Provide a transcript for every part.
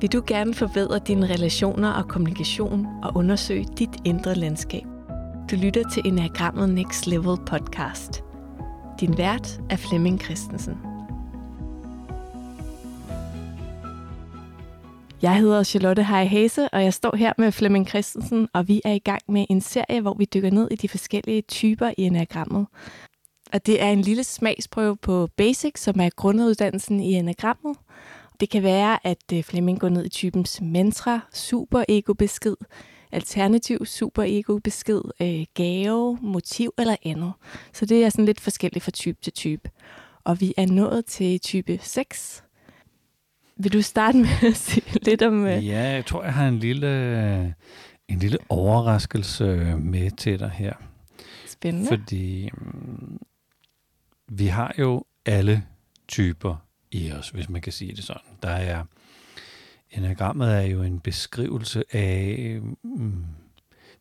Vil du gerne forbedre dine relationer og kommunikation og undersøge dit indre landskab? Du lytter til Enagrammet Next Level podcast. Din vært er Flemming Christensen. Jeg hedder Charlotte Hase, og jeg står her med Flemming Christensen, og vi er i gang med en serie, hvor vi dykker ned i de forskellige typer i enagrammet. Og det er en lille smagsprøve på Basic, som er grunduddannelsen i enagrammet. Det kan være, at øh, Flemming går ned i typens mantra, super ego besked, alternativ super ego besked, øh, gave, motiv eller andet. Så det er sådan lidt forskelligt fra type til type. Og vi er nået til type 6. Vil du starte med at sige lidt om... Øh... Ja, jeg tror, jeg har en lille, en lille overraskelse med til dig her. Spændende. Fordi um, vi har jo alle typer i os, hvis man kan sige det sådan. Der er enagrammet er jo en beskrivelse af mm,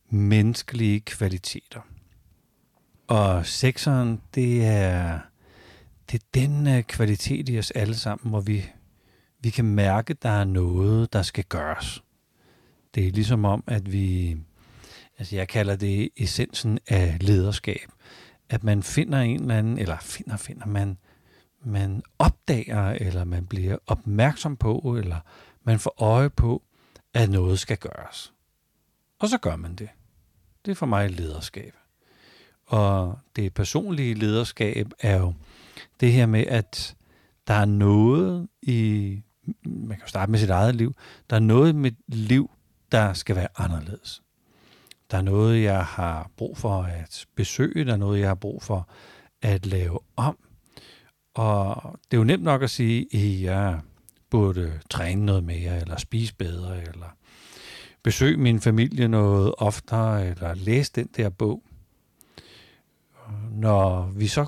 menneskelige kvaliteter. Og sekseren, det er, det er den øh, kvalitet i os alle sammen, hvor vi, vi kan mærke, at der er noget, der skal gøres. Det er ligesom om, at vi, altså jeg kalder det essensen af lederskab. At man finder en eller anden, eller finder, finder man, man opdager, eller man bliver opmærksom på, eller man får øje på, at noget skal gøres. Og så gør man det. Det er for mig lederskab. Og det personlige lederskab er jo det her med, at der er noget i, man kan starte med sit eget liv, der er noget i mit liv, der skal være anderledes. Der er noget, jeg har brug for at besøge, der er noget, jeg har brug for at lave om. Og det er jo nemt nok at sige, at jeg burde træne noget mere, eller spise bedre, eller besøge min familie noget oftere, eller læse den der bog. Når vi så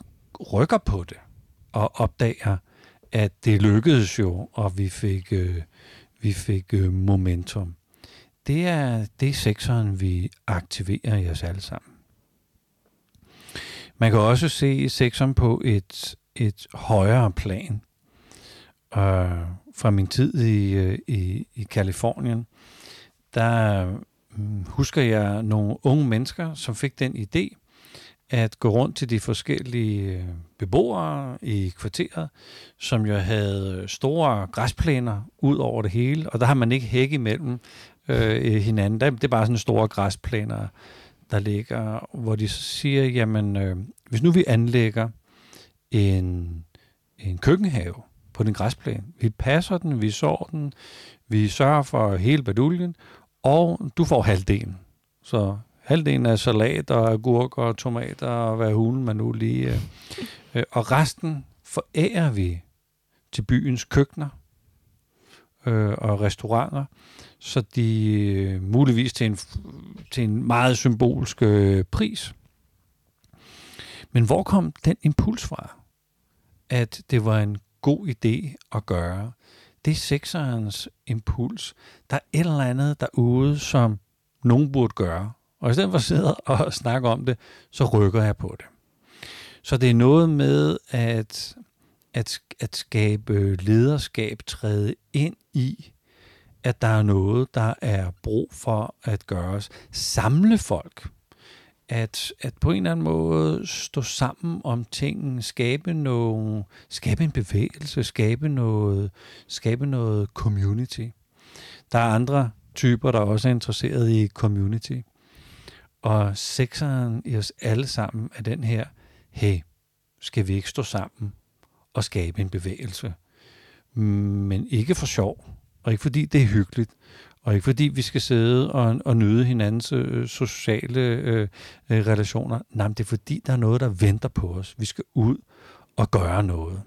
rykker på det, og opdager, at det lykkedes jo, og vi fik, øh, vi fik øh, momentum. Det er det sektoren, vi aktiverer i os alle sammen. Man kan også se sektoren på et et højere plan. Øh, fra min tid i, øh, i, i Kalifornien, der mm, husker jeg nogle unge mennesker, som fik den idé at gå rundt til de forskellige øh, beboere i kvarteret, som jo havde øh, store græsplæner ud over det hele, og der har man ikke hæk imellem øh, hinanden. Det er bare sådan store græsplæner, der ligger, hvor de siger, jamen, øh, hvis nu vi anlægger en, en køkkenhave på den græsplæne. Vi passer den, vi sår den, vi sørger for hele baduljen, og du får halvdelen. Så halvdelen er salat og agurker og tomater og hvad hulen man nu lige... Øh, øh, og resten forærer vi til byens køkkener øh, og restauranter, så de øh, muligvis til en, til en meget symbolsk øh, pris. Men hvor kom den impuls fra? At det var en god idé at gøre. Det er sekserens impuls. Der er et eller andet derude, som nogen burde gøre. Og i stedet for at sidde og snakke om det, så rykker jeg på det. Så det er noget med at, at, at skabe lederskab, træde ind i, at der er noget, der er brug for at gøres. Samle folk at, at på en eller anden måde stå sammen om tingene, skabe, nogle, skabe en bevægelse, skabe noget, skabe noget community. Der er andre typer, der også er interesseret i community. Og sekseren i os alle sammen er den her, hey, skal vi ikke stå sammen og skabe en bevægelse? Mm, men ikke for sjov, og ikke fordi det er hyggeligt, og ikke fordi vi skal sidde og, og nyde hinandens øh, sociale øh, øh, relationer. Nej, men det er fordi, der er noget, der venter på os. Vi skal ud og gøre noget.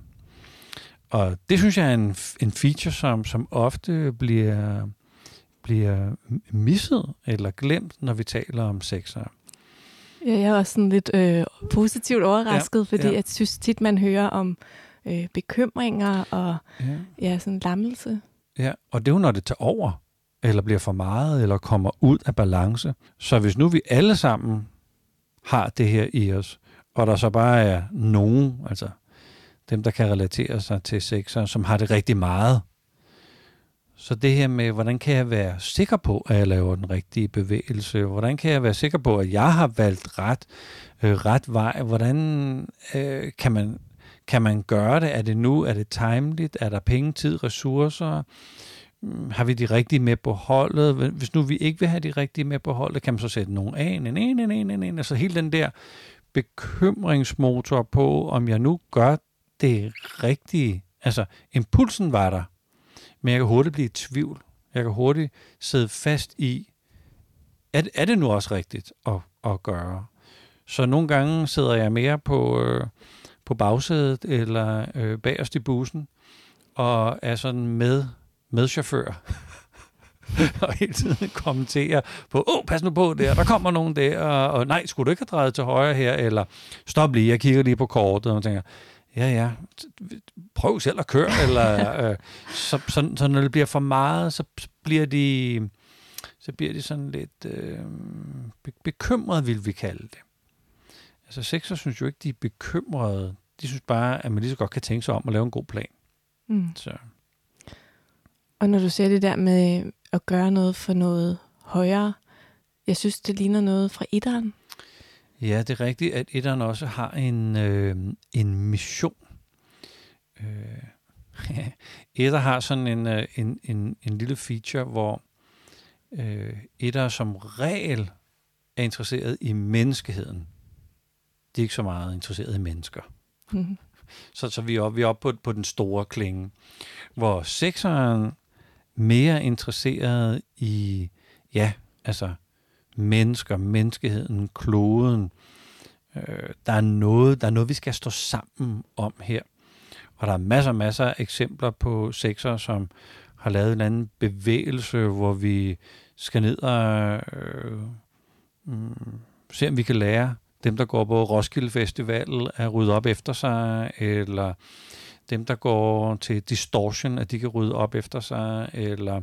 Og det synes jeg er en, en feature, som, som ofte bliver, bliver misset eller glemt, når vi taler om sexer. Ja, jeg er også sådan lidt øh, positivt overrasket, ja, fordi ja. jeg synes tit, man hører om øh, bekymringer og ja. Ja, sådan lammelse. Ja, og det er jo, når det tager over eller bliver for meget, eller kommer ud af balance. Så hvis nu vi alle sammen har det her i os, og der så bare er nogen, altså dem, der kan relatere sig til sexer, som har det rigtig meget, Så det her med, hvordan kan jeg være sikker på, at jeg laver den rigtige bevægelse? Hvordan kan jeg være sikker på, at jeg har valgt ret, øh, ret vej? Hvordan øh, kan, man, kan man gøre det? Er det nu? Er det timeligt? Er der penge, tid, ressourcer? Mm, har vi de rigtige med på holdet? Hvis nu vi ikke vil have de rigtige med på holdet, kan man så sætte nogen af, en, en, en, en, en, en. Altså hele den der bekymringsmotor på, om jeg nu gør det rigtige. Altså, impulsen var der, men jeg kan hurtigt blive i tvivl. Jeg kan hurtigt sidde fast i, er, er det nu også rigtigt at, at gøre? Så nogle gange sidder jeg mere på, øh, på bagsædet eller øh, bagerst i bussen, og er sådan med, med chauffør. og hele tiden kommentere på, åh, pas nu på der, der kommer nogen der, og, og nej, skulle du ikke have drejet til højre her, eller stop lige, jeg kigger lige på kortet, og tænker, ja, ja, prøv selv at køre, eller øh, så, så, så når det bliver for meget, så bliver de, så bliver de sådan lidt øh, bekymrede, vil vi kalde det. Altså sexer synes jo ikke, de er bekymrede. De synes bare, at man lige så godt kan tænke sig om at lave en god plan. Mm. Så. Og når du ser det der med at gøre noget for noget højere, jeg synes, det ligner noget fra etteren. Ja, det er rigtigt, at etteren også har en, øh, en mission. Øh, etter har sådan en, øh, en, en, en lille feature, hvor øh, etter som regel er interesseret i menneskeheden. De er ikke så meget interesseret i mennesker. Mm-hmm. Så, så vi er oppe, vi er oppe på, på den store klinge. Hvor sekseren mere interesseret i, ja, altså mennesker, menneskeheden, kloden. Øh, der, er noget, der er noget, vi skal stå sammen om her. Og der er masser og masser af eksempler på sekser, som har lavet en anden bevægelse, hvor vi skal ned og øh, mm, se, om vi kan lære dem, der går på Roskilde Festival, at rydde op efter sig, eller dem, der går til Distortion, at de kan rydde op efter sig, eller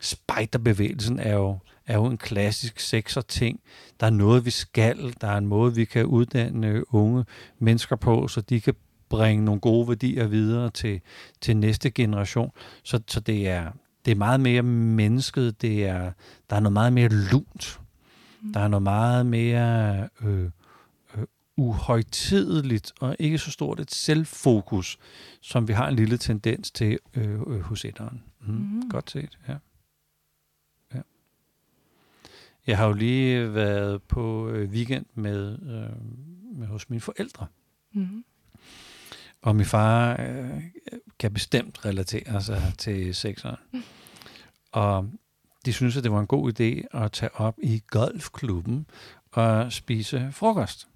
spejderbevægelsen er jo, er jo en klassisk sekser ting. Der er noget, vi skal, der er en måde, vi kan uddanne unge mennesker på, så de kan bringe nogle gode værdier videre til, til næste generation. Så, så det, er, det er meget mere mennesket, det er, der er noget meget mere lunt. Mm. Der er noget meget mere øh, uhøjtideligt og ikke så stort et selvfokus, som vi har en lille tendens til øh, øh, hos etteren. Mm, mm. Godt set, ja. ja. Jeg har jo lige været på øh, weekend med, øh, med hos mine forældre. Mm. Og min far øh, kan bestemt relatere sig til sekseren. Mm. Og de synes, at det var en god idé at tage op i golfklubben og spise frokost.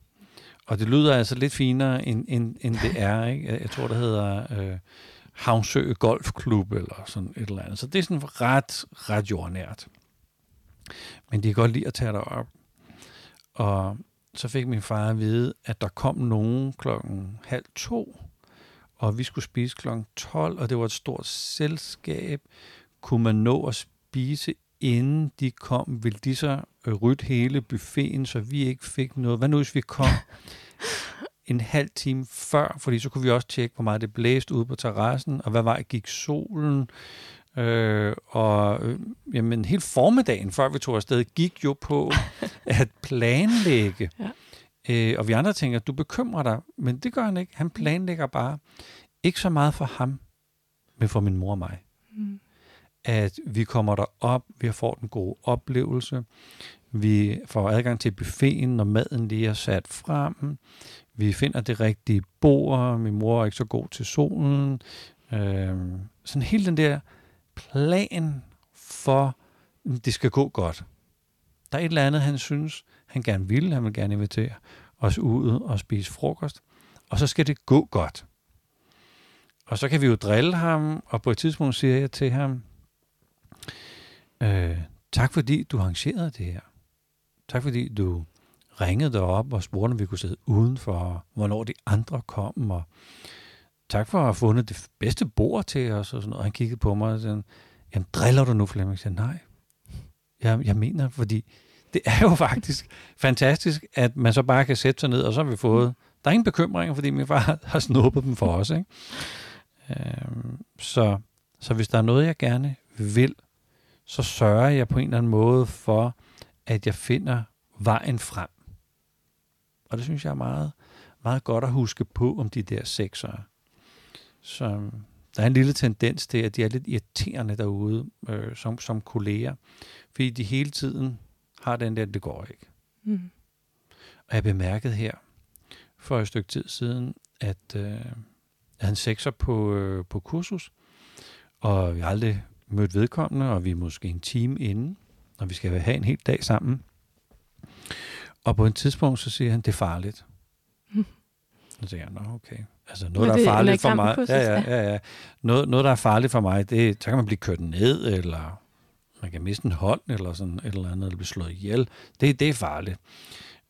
Og det lyder altså lidt finere, end, end, end det er. Ikke? Jeg tror, det hedder øh, Havnsø Golfklub eller sådan et eller andet. Så det er sådan ret, ret jordnært. Men de kan godt lide at tage op. Og så fik min far at vide, at der kom nogen klokken halv to, og vi skulle spise klokken 12, og det var et stort selskab. Kunne man nå at spise inden de kom, ville de så øh, rydde hele buffeten, så vi ikke fik noget. Hvad nu, hvis vi kom en halv time før, fordi så kunne vi også tjekke, hvor meget det blæste ude på terrassen, og hvad vej gik solen. Øh, og øh, jamen, hele formiddagen, før vi tog afsted, gik jo på at planlægge. Ja. Øh, og vi andre tænker, du bekymrer dig, men det gør han ikke. Han planlægger bare. Ikke så meget for ham, men for min mor og mig. Mm at vi kommer der op, vi får den gode oplevelse, vi får adgang til buffeten, når maden lige er sat frem, vi finder det rigtige bord, min mor er ikke så god til solen, øh, sådan hele den der plan for, at det skal gå godt. Der er et eller andet, han synes, han gerne vil, han vil gerne invitere os ud og spise frokost, og så skal det gå godt. Og så kan vi jo drille ham, og på et tidspunkt siger jeg til ham, Øh, tak fordi du arrangerede det her. Tak fordi du ringede derop og spurgte, om vi kunne sidde udenfor, hvornår de andre kom, og tak for at have fundet det bedste bord til os, og sådan noget. Han kiggede på mig og sagde, jamen driller du nu, Flemming? Jeg sagde, nej, jeg, jeg mener, fordi det er jo faktisk fantastisk, at man så bare kan sætte sig ned, og så har vi fået, der er ingen bekymringer, fordi min far har snuppet dem for os, ikke? Øhm, så, så hvis der er noget, jeg gerne vil, så sørger jeg på en eller anden måde for, at jeg finder vejen frem. Og det synes jeg er meget, meget godt at huske på om de der sekser. Så der er en lille tendens til, at de er lidt irriterende derude øh, som, som kolleger, fordi de hele tiden har den der, det går ikke. Mm. Og jeg bemærkede her for et stykke tid siden, at øh, jeg havde en sekser på, øh, på kursus, og vi har aldrig mødt vedkommende, og vi er måske en time inden, og vi skal have en hel dag sammen. Og på et tidspunkt, så siger han, det er farligt. Mm. Så tænker jeg, nå okay. Altså noget, der er farligt for mig. Ja, ja, ja, ja. Noget, noget, der er farligt for mig, det, så kan man blive kørt ned, eller man kan miste en hånd, eller sådan et eller andet, eller blive slået ihjel. Det, det er farligt.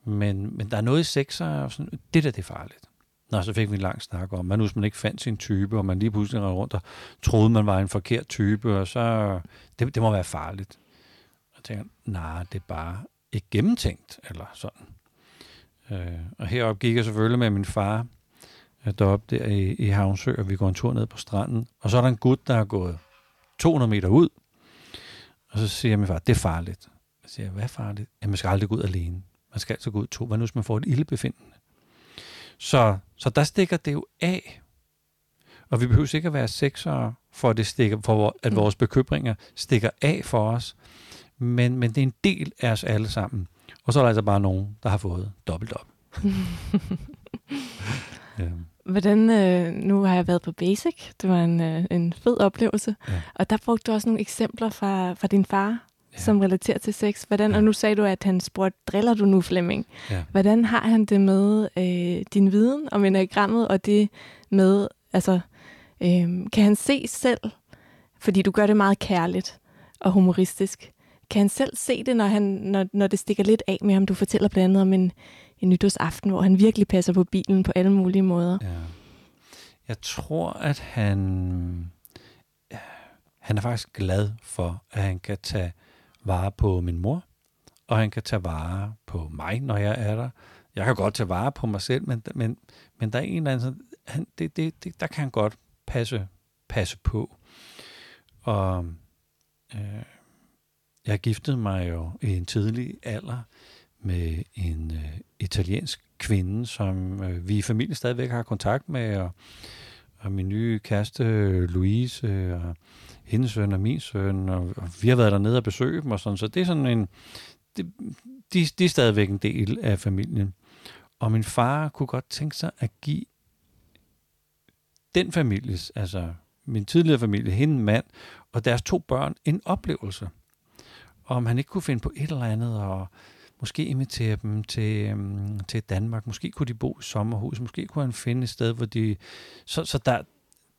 Men, men der er noget i sex, og sådan, det der, det er farligt. Nå, så fik vi en lang snak om, man nu man ikke fandt sin type, og man lige pludselig rendte rundt og troede, man var en forkert type, og så, det, det må være farligt. Og tænker, nej, det er bare ikke gennemtænkt, eller sådan. Øh, og heroppe gik jeg selvfølgelig med min far, øh, deroppe der i, i Havnsø, og vi går en tur ned på stranden, og så er der en gut, der er gået 200 meter ud, og så siger min far, det er farligt. Jeg siger, hvad er farligt? Jamen, man skal aldrig gå ud alene. Man skal altid gå ud to. Hvad nu, hvis man får et ildebefindende? Så, så der stikker det jo af. Og vi behøver ikke at være seksere, for, at, det stikker, for at mm. vores bekymringer stikker af for os. Men, men det er en del af os alle sammen. Og så er der altså bare nogen, der har fået dobbelt op. ja. Hvordan, øh, nu har jeg været på Basic, det var en, øh, en fed oplevelse, ja. og der brugte du også nogle eksempler fra, fra din far, ja. som relaterer til sex. Hvordan, ja. Og nu sagde du, at han spurgte, driller du nu Flemming? Ja. Hvordan har han det med øh, din viden om enagrammet, og det med, altså, øh, kan han se selv, fordi du gør det meget kærligt og humoristisk, kan han selv se det, når, han, når, når det stikker lidt af med ham? Du fortæller blandt andet om en, en nytårsaften, hvor han virkelig passer på bilen på alle mulige måder. Ja. Jeg tror, at han, han er faktisk glad for, at han kan tage vare på min mor, og han kan tage vare på mig, når jeg er der. Jeg kan godt tage vare på mig selv, men, men, men der er en eller anden, han, det, det, det, der kan han godt passe, passe på. Og øh, jeg giftede mig jo i en tidlig alder med en øh, italiensk kvinde, som øh, vi i familien stadigvæk har kontakt med, og, og min nye kæreste Louise, og hendes søn og min søn, og, og vi har været dernede og besøge dem og sådan, så det er sådan en, det, de, de er stadigvæk en del af familien. Og min far kunne godt tænke sig at give den families, altså min tidligere familie, hende mand og deres to børn, en oplevelse Og om han ikke kunne finde på et eller andet, og måske invitere dem til, øhm, til Danmark. Måske kunne de bo i sommerhus. Måske kunne han finde et sted, hvor de... Så, så der,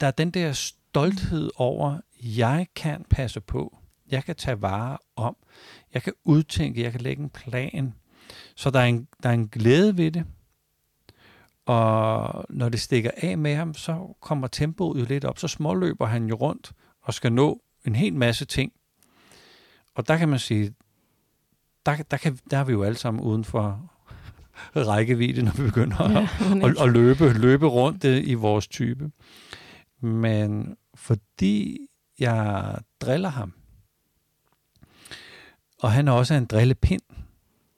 der er den der stolthed over, jeg kan passe på. Jeg kan tage vare om. Jeg kan udtænke. Jeg kan lægge en plan. Så der er en, der er en glæde ved det. Og når det stikker af med ham, så kommer tempoet jo lidt op. Så småløber han jo rundt og skal nå en hel masse ting og der kan man sige, der, der, kan, der er vi jo alle sammen uden for rækkevidde, når vi begynder ja, at, at, at løbe, løbe rundt øh, i vores type. Men fordi jeg driller ham, og han er også en drillepind,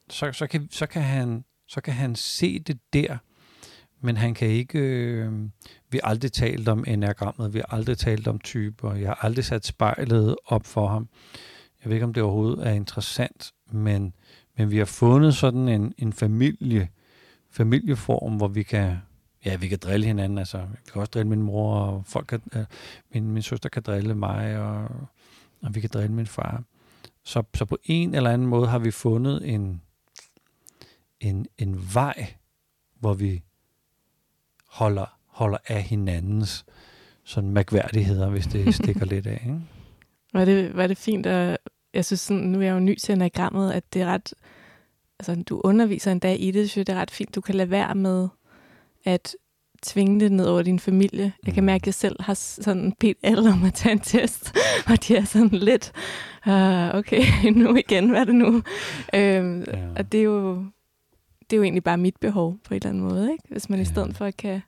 så, så, kan, så, kan han, så kan han se det der, men han kan ikke... Øh, vi har aldrig talt om enagrammet, vi har aldrig talt om typer, jeg har aldrig sat spejlet op for ham. Jeg ved ikke, om det overhovedet er interessant, men, men vi har fundet sådan en, en familie, familieform, hvor vi kan, ja, vi kan drille hinanden. Altså, vi kan også drille min mor, og folk kan, øh, min, min søster kan drille mig, og, og vi kan drille min far. Så, så på en eller anden måde har vi fundet en, en, en vej, hvor vi holder, holder af hinandens sådan mærkværdigheder, hvis det stikker lidt af. Ikke? Var det, var det fint at, jeg synes sådan, nu er jeg jo ny til enagrammet, at det er ret, altså du underviser en dag i det, så det er ret fint, du kan lade være med at tvinge det ned over din familie. Jeg kan mærke, at jeg selv har sådan bedt alle om at tage en test, og de er sådan lidt, uh, okay, nu igen, hvad er det nu? Øhm, ja. Og det er, jo, det er jo egentlig bare mit behov på en eller anden måde, ikke? hvis man ja. i stedet for kan,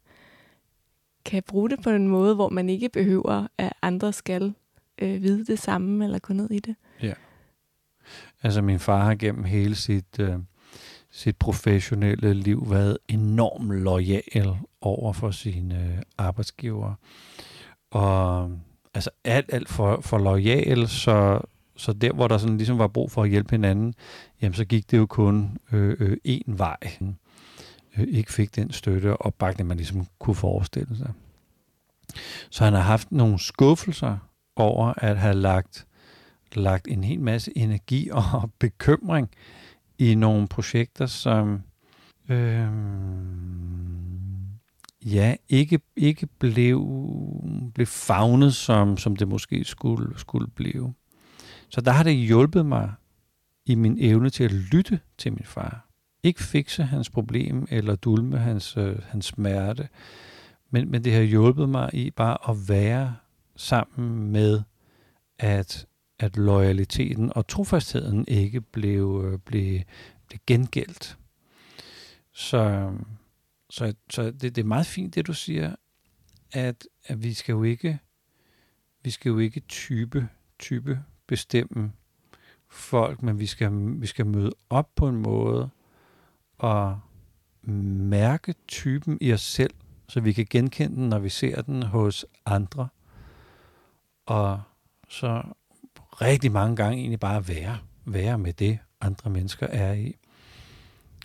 kan bruge det på en måde, hvor man ikke behøver, at andre skal øh, vide det samme eller gå ned i det. Ja. Altså min far har gennem hele sit, øh, sit professionelle liv været enormt lojal over for sine øh, arbejdsgiver. Og altså alt, alt for, for lojal, så, så der, hvor der sådan ligesom var brug for at hjælpe hinanden, jamen så gik det jo kun øh, øh, én vej. Øh, ikke fik den støtte og opbakning, man ligesom kunne forestille sig. Så han har haft nogle skuffelser over at have lagt, lagt en hel masse energi og bekymring i nogle projekter, som øh, ja, ikke, ikke blev, blev fagnet, som, som det måske skulle, skulle blive. Så der har det hjulpet mig i min evne til at lytte til min far. Ikke fikse hans problem eller dulme hans, øh, hans smerte, men, men det har hjulpet mig i bare at være sammen med, at, at loyaliteten og trofastheden ikke blev, øh, blev, blev gengældt. Så, så, så det, det er meget fint, det du siger, at, at vi skal jo ikke vi skal jo ikke type, type bestemme folk, men vi skal, vi skal møde op på en måde og mærke typen i os selv, så vi kan genkende den, når vi ser den hos andre. Og så rigtig mange gange egentlig bare være, være med det, andre mennesker er i.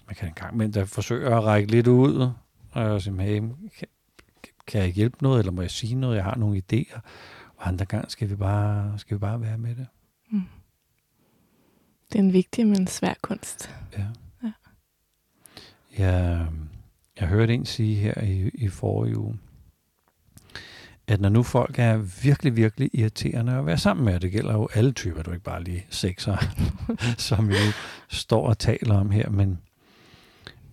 Man kan en gang men der forsøger at række lidt ud, og sige, hey, kan, kan jeg hjælpe noget, eller må jeg sige noget, jeg har nogle idéer. Og andre gange skal vi bare, skal vi bare være med det. Mm. Det er en vigtig, men svær kunst. Ja. ja. Jeg, jeg hørte en sige her i, i forrige uge, at når nu folk er virkelig, virkelig irriterende at være sammen med, og det gælder jo alle typer, du ikke bare lige sexer, som vi står og taler om her, men,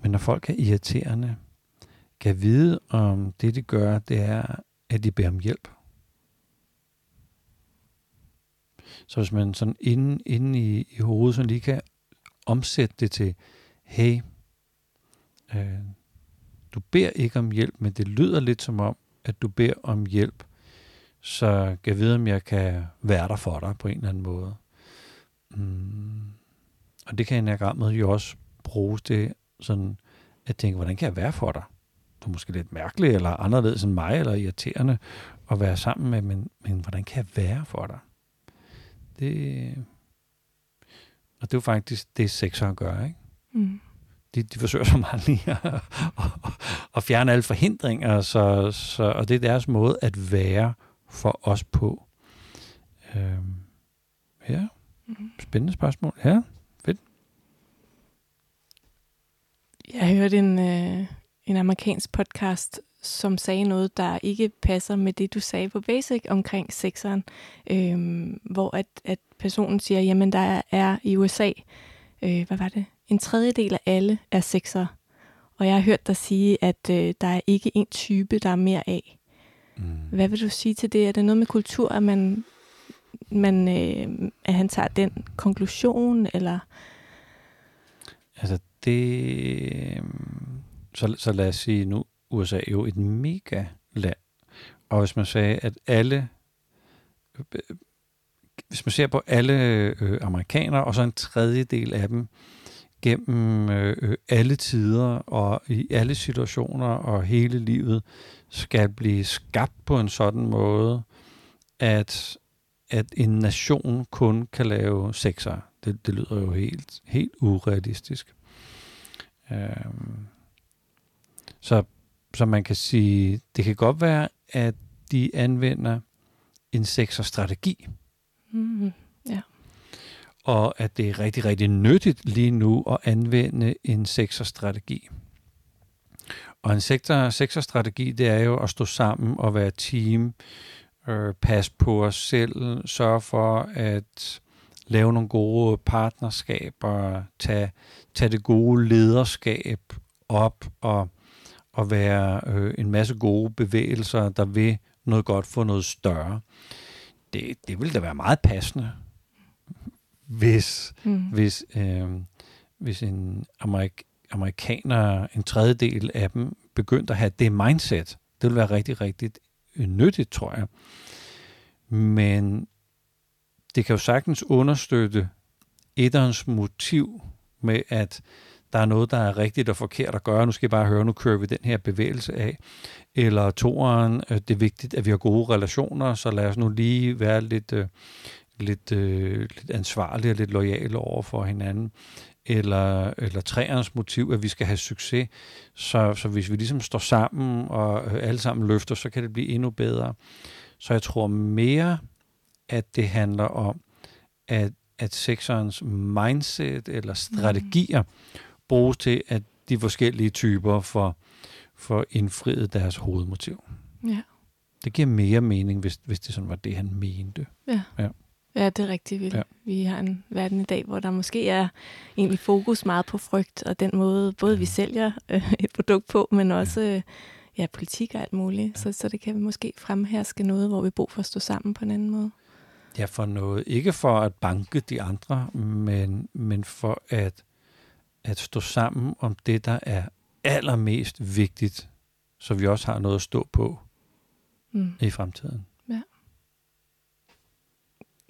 men når folk er irriterende, kan vide, om det, de gør, det er, at de beder om hjælp. Så hvis man sådan inde, inde i, i hovedet sådan lige kan omsætte det til, hey, øh, du beder ikke om hjælp, men det lyder lidt som om, at du beder om hjælp, så jeg vide, om jeg kan være der for dig på en eller anden måde. Mm. Og det kan enagrammet jo også bruges til sådan at tænke, hvordan kan jeg være for dig? Du er måske lidt mærkelig, eller anderledes end mig, eller irriterende at være sammen med, men, men hvordan kan jeg være for dig? Det, og det er jo faktisk det, sexer gør, ikke? Mm. De, de forsøger så meget lige at, at, at fjerne alle forhindringer, så, så, og det er deres måde at være for os på. Øhm, ja, mm. spændende spørgsmål. Ja, fedt. Jeg hørte en, øh, en amerikansk podcast, som sagde noget, der ikke passer med det, du sagde på Basic omkring sekseren, øhm, hvor at, at personen siger, jamen der er i USA, øh, hvad var det, en tredjedel af alle er sekser. Og jeg har hørt dig sige, at øh, der er ikke en type, der er mere af. Mm. Hvad vil du sige til det? Er det noget med kultur, at man, man øh, at han tager den konklusion, eller? Altså det, så, så lad os sige nu, USA er jo et mega land. Og hvis man sagde, at alle, hvis man ser på alle øh, amerikanere, og så en tredjedel af dem gennem øh, øh, alle tider og i alle situationer og hele livet, skal blive skabt på en sådan måde, at, at en nation kun kan lave sexer. Det, det lyder jo helt, helt urealistisk. Øh, så så man kan sige, det kan godt være, at de anvender en strategi. Mm, mm-hmm. ja. Og at det er rigtig, rigtig nyttigt lige nu at anvende en strategi. Og en sektor, strategi, det er jo at stå sammen og være team, øh, passe på os selv, sørge for at lave nogle gode partnerskaber, tage, tage det gode lederskab op og at være øh, en masse gode bevægelser, der vil noget godt for noget større. Det, det ville da være meget passende, hvis, mm. hvis, øh, hvis en amerik, amerikaner, en tredjedel af dem, begyndte at have det mindset. Det ville være rigtig, rigtig nyttigt, tror jeg. Men, det kan jo sagtens understøtte etterens motiv med, at der er noget, der er rigtigt og forkert at gøre. Nu skal jeg bare høre, nu kører vi den her bevægelse af. Eller toeren, øh, det er vigtigt, at vi har gode relationer, så lad os nu lige være lidt, øh, lidt, øh, lidt ansvarlige og lidt lojale over for hinanden. Eller, eller træernes motiv, at vi skal have succes. Så, så hvis vi ligesom står sammen og øh, alle sammen løfter, så kan det blive endnu bedre. Så jeg tror mere, at det handler om, at, at sekserens mindset eller strategier mm. bruges til, at de forskellige typer får, får indfriet deres hovedmotiv. Ja. Det giver mere mening, hvis, hvis det sådan var det, han mente. Ja. Ja. Ja, det er rigtigt. Vi, Ja. vi har en verden i dag, hvor der måske er egentlig fokus meget på frygt, og den måde, både vi sælger øh, et produkt på, men også øh, ja, politik og alt muligt. Så, så det kan måske fremherske noget, hvor vi brug for at stå sammen på en anden måde. Ja, for noget. Ikke for at banke de andre, men, men for at, at stå sammen om det, der er allermest vigtigt, så vi også har noget at stå på Mm. i fremtiden.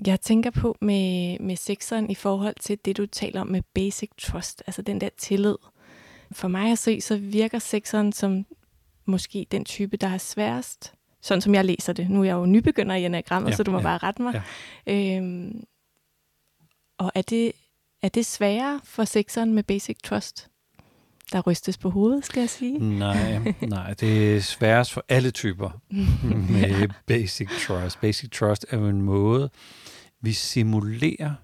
Jeg tænker på med, med sekseren i forhold til det, du taler om med basic trust, altså den der tillid. For mig at se, så virker sekseren som måske den type, der er sværest. Sådan som jeg læser det. Nu er jeg jo nybegynder i enagrammet, Ja, så du må ja, bare rette mig. ja. Øhm, og er det, er det sværere for sekseren med basic trust? Der rystes på hovedet, skal jeg sige. Nej, nej, det er sværest for alle typer med basic trust. Basic trust er jo en måde, vi simulerer,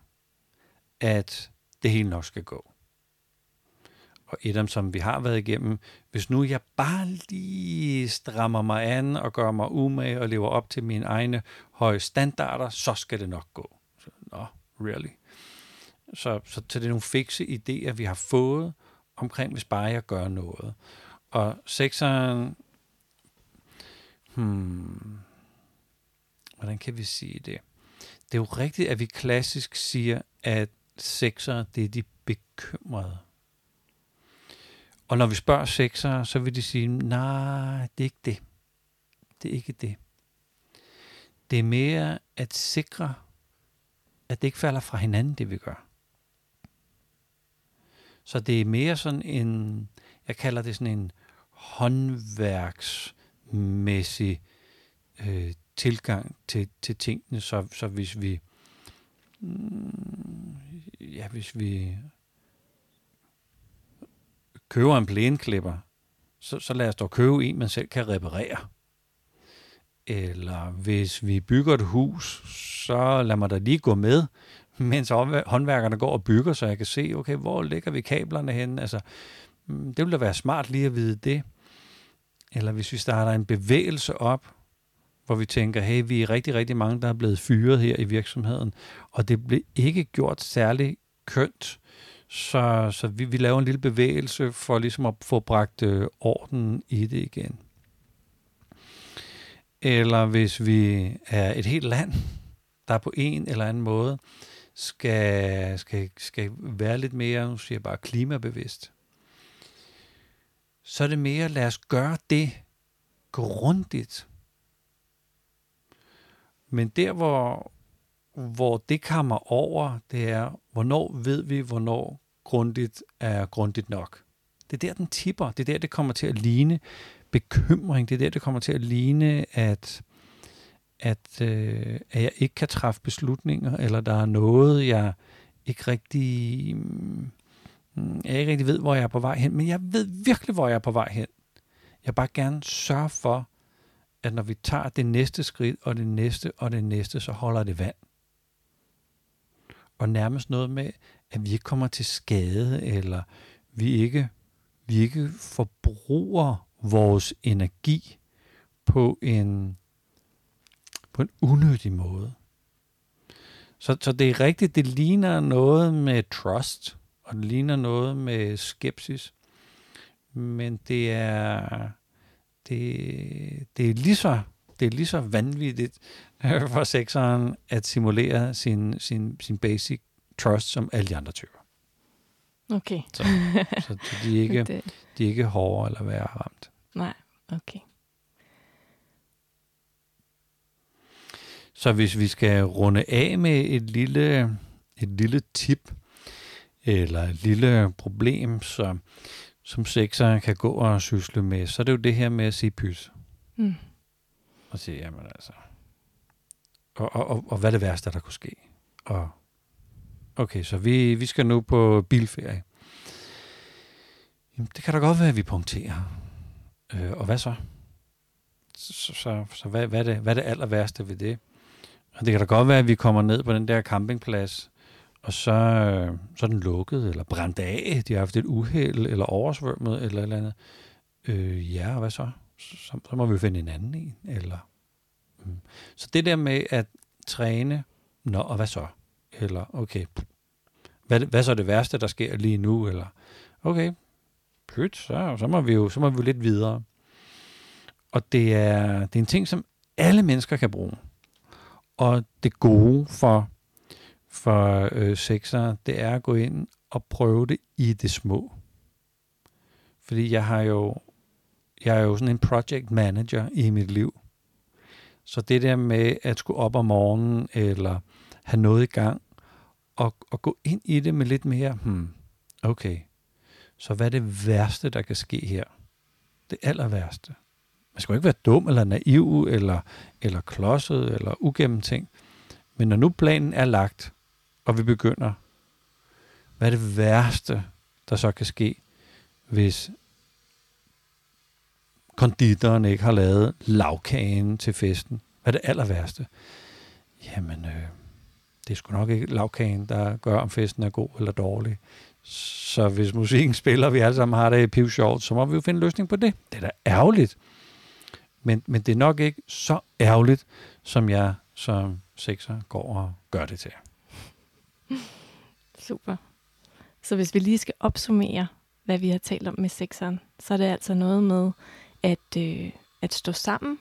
at det hele nok skal gå. Og et af som vi har været igennem, hvis nu jeg bare lige strammer mig an og gør mig umage og lever op til mine egne høje standarder, så skal det nok gå. Så, Nå, really? Så, så, så det er nogle fikse idéer, vi har fået omkring, hvis bare jeg gør noget. Og sekseren, hmm, hvordan kan vi sige det? Det er jo rigtigt, at vi klassisk siger, at sekser, det er de bekymrede. Og når vi spørger sekser, så vil de sige, nej, det er ikke det. Det er ikke det. Det er mere at sikre, at det ikke falder fra hinanden, det vi gør. Så det er mere sådan en, jeg kalder det sådan en håndværksmæssig øh, tilgang til, til tingene. Så, så hvis vi, mm, ja, hvis vi køber en plæneklipper, så, så lad os dog købe en, man selv kan reparere. Eller hvis vi bygger et hus, så lad mig da lige gå med, mens håndværkerne går og bygger, så jeg kan se, okay, hvor lægger vi kablerne hen? Altså, mm, det ville da være smart lige at vide det. Eller hvis vi starter en bevægelse op, hvor vi tænker, hey, vi er rigtig, rigtig mange, der er blevet fyret her i virksomheden, og det blev ikke gjort særlig kønt, så, så vi, vi laver en lille bevægelse for ligesom at få bragt øh, orden i det igen. Eller hvis vi er et helt land, der på en eller anden måde skal, skal, skal være lidt mere, nu siger jeg bare klimabevidst, så er det mere, lad os gøre det grundigt. Men der, hvor, hvor det kommer over, det er, hvornår ved vi, hvornår grundigt er grundigt nok. Det er der, den tipper. Det er der, det kommer til at ligne bekymring. Det er der, det kommer til at ligne, at, at, øh, at jeg ikke kan træffe beslutninger, eller der er noget, jeg ikke rigtig, mm, jeg ikke rigtig ved, hvor jeg er på vej hen. Men jeg ved virkelig, hvor jeg er på vej hen. Jeg vil bare gerne sørge for, at når vi tager det næste skridt, og det næste, og det næste, så holder det vand. Og nærmest noget med, at vi ikke kommer til skade, eller vi ikke, vi ikke forbruger vores energi på en, på en unødig måde. Så, så det er rigtigt, det ligner noget med trust, og det ligner noget med skepsis. Men det er, det, det er lige så det er lige så vanvittigt for sekseren at simulere sin, sin, sin basic trust som alle de andre typer. Okay. Så, så de, er ikke, det, de er ikke hårdere eller værre ramt. nej, okay. Så hvis vi skal runde af med et lille, et lille tip, eller et lille problem, så, som sekser kan gå og sysle med, så er det jo det her med at sige pys. Mm. Og sige, jamen altså, og, og, og, og hvad er det værste, der kunne ske? Og okay, så vi, vi skal nu på bilferie. Jamen, det kan da godt være, at vi punkterer. Øh, og hvad så? Så, så, så hvad, hvad, er det, hvad er det aller værste ved det? Og det kan da godt være, at vi kommer ned på den der campingplads, og så, øh, så er den lukket, eller brændt af, de har haft et uheld, eller oversvømmet, eller et eller andet. Øh, ja, og hvad så? så? Så må vi finde en anden en, eller... Mm. Så det der med at træne, nå, og hvad så? Eller, okay, hvad, hvad så er det værste, der sker lige nu? Eller, okay, pyt, så, så, må vi jo så må vi jo lidt videre. Og det er, det er en ting, som alle mennesker kan bruge. Og det gode for, for øh, sexere, det er at gå ind og prøve det i det små. Fordi jeg har jo, jeg er jo sådan en project manager i mit liv. Så det der med at skulle op om morgenen, eller have noget i gang, og, og gå ind i det med lidt mere, hmm, okay, så hvad er det værste, der kan ske her? Det aller værste. Man skal jo ikke være dum, eller naiv, eller, eller klodset, eller ugennemtænkt. Men når nu planen er lagt, og vi begynder, hvad er det værste, der så kan ske, hvis konditoren ikke har lavet lavkagen til festen? Hvad er det aller værste? Jamen, øh, det er sgu nok ikke lavkagen, der gør, om festen er god eller dårlig. Så hvis musikken spiller, og vi alle sammen har det piv sjovt, så må vi jo finde en løsning på det. Det er da ærgerligt. Men, men det er nok ikke så ærgerligt, som jeg som sekser går og gør det til. Super. Så hvis vi lige skal opsummere, hvad vi har talt om med sekseren, så er det altså noget med at, øh, at stå sammen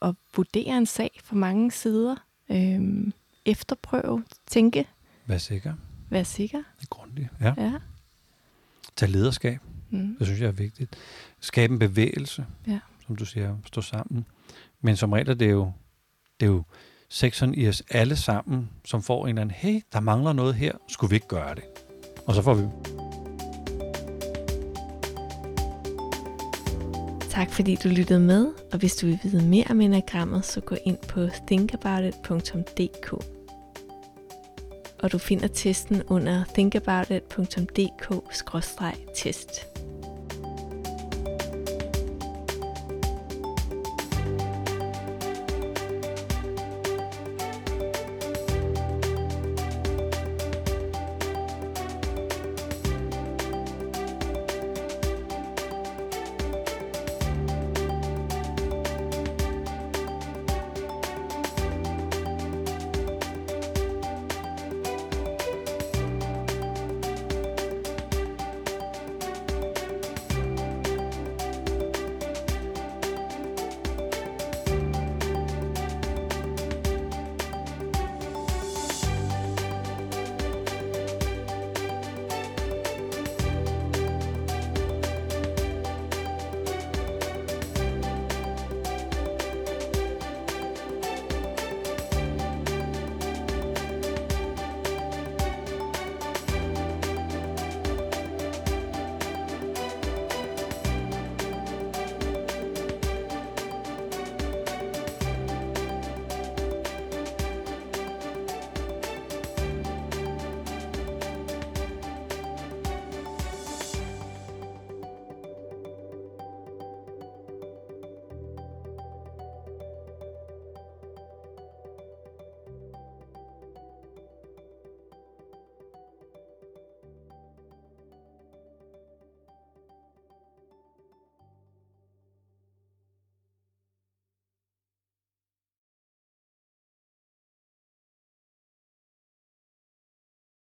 og vurdere en sag fra mange sider. Øh, efterprøve, tænke. Vær sikker. Vær sikker. Det er grundigt, ja. Ja. Tag lederskab. Mm. Det synes jeg er vigtigt. Skabe en bevægelse, Ja. som du siger, stå sammen. Men som regel er det jo, det er jo sekseren i os alle sammen, som får en eller anden, hey, der mangler noget her, skulle vi ikke gøre det? Og så får vi Tak fordi du lyttede med, og hvis du vil vide mere om enagrammet, så gå ind på thinkaboutit.dk. Og du finder testen under thinkaboutit.dk-test.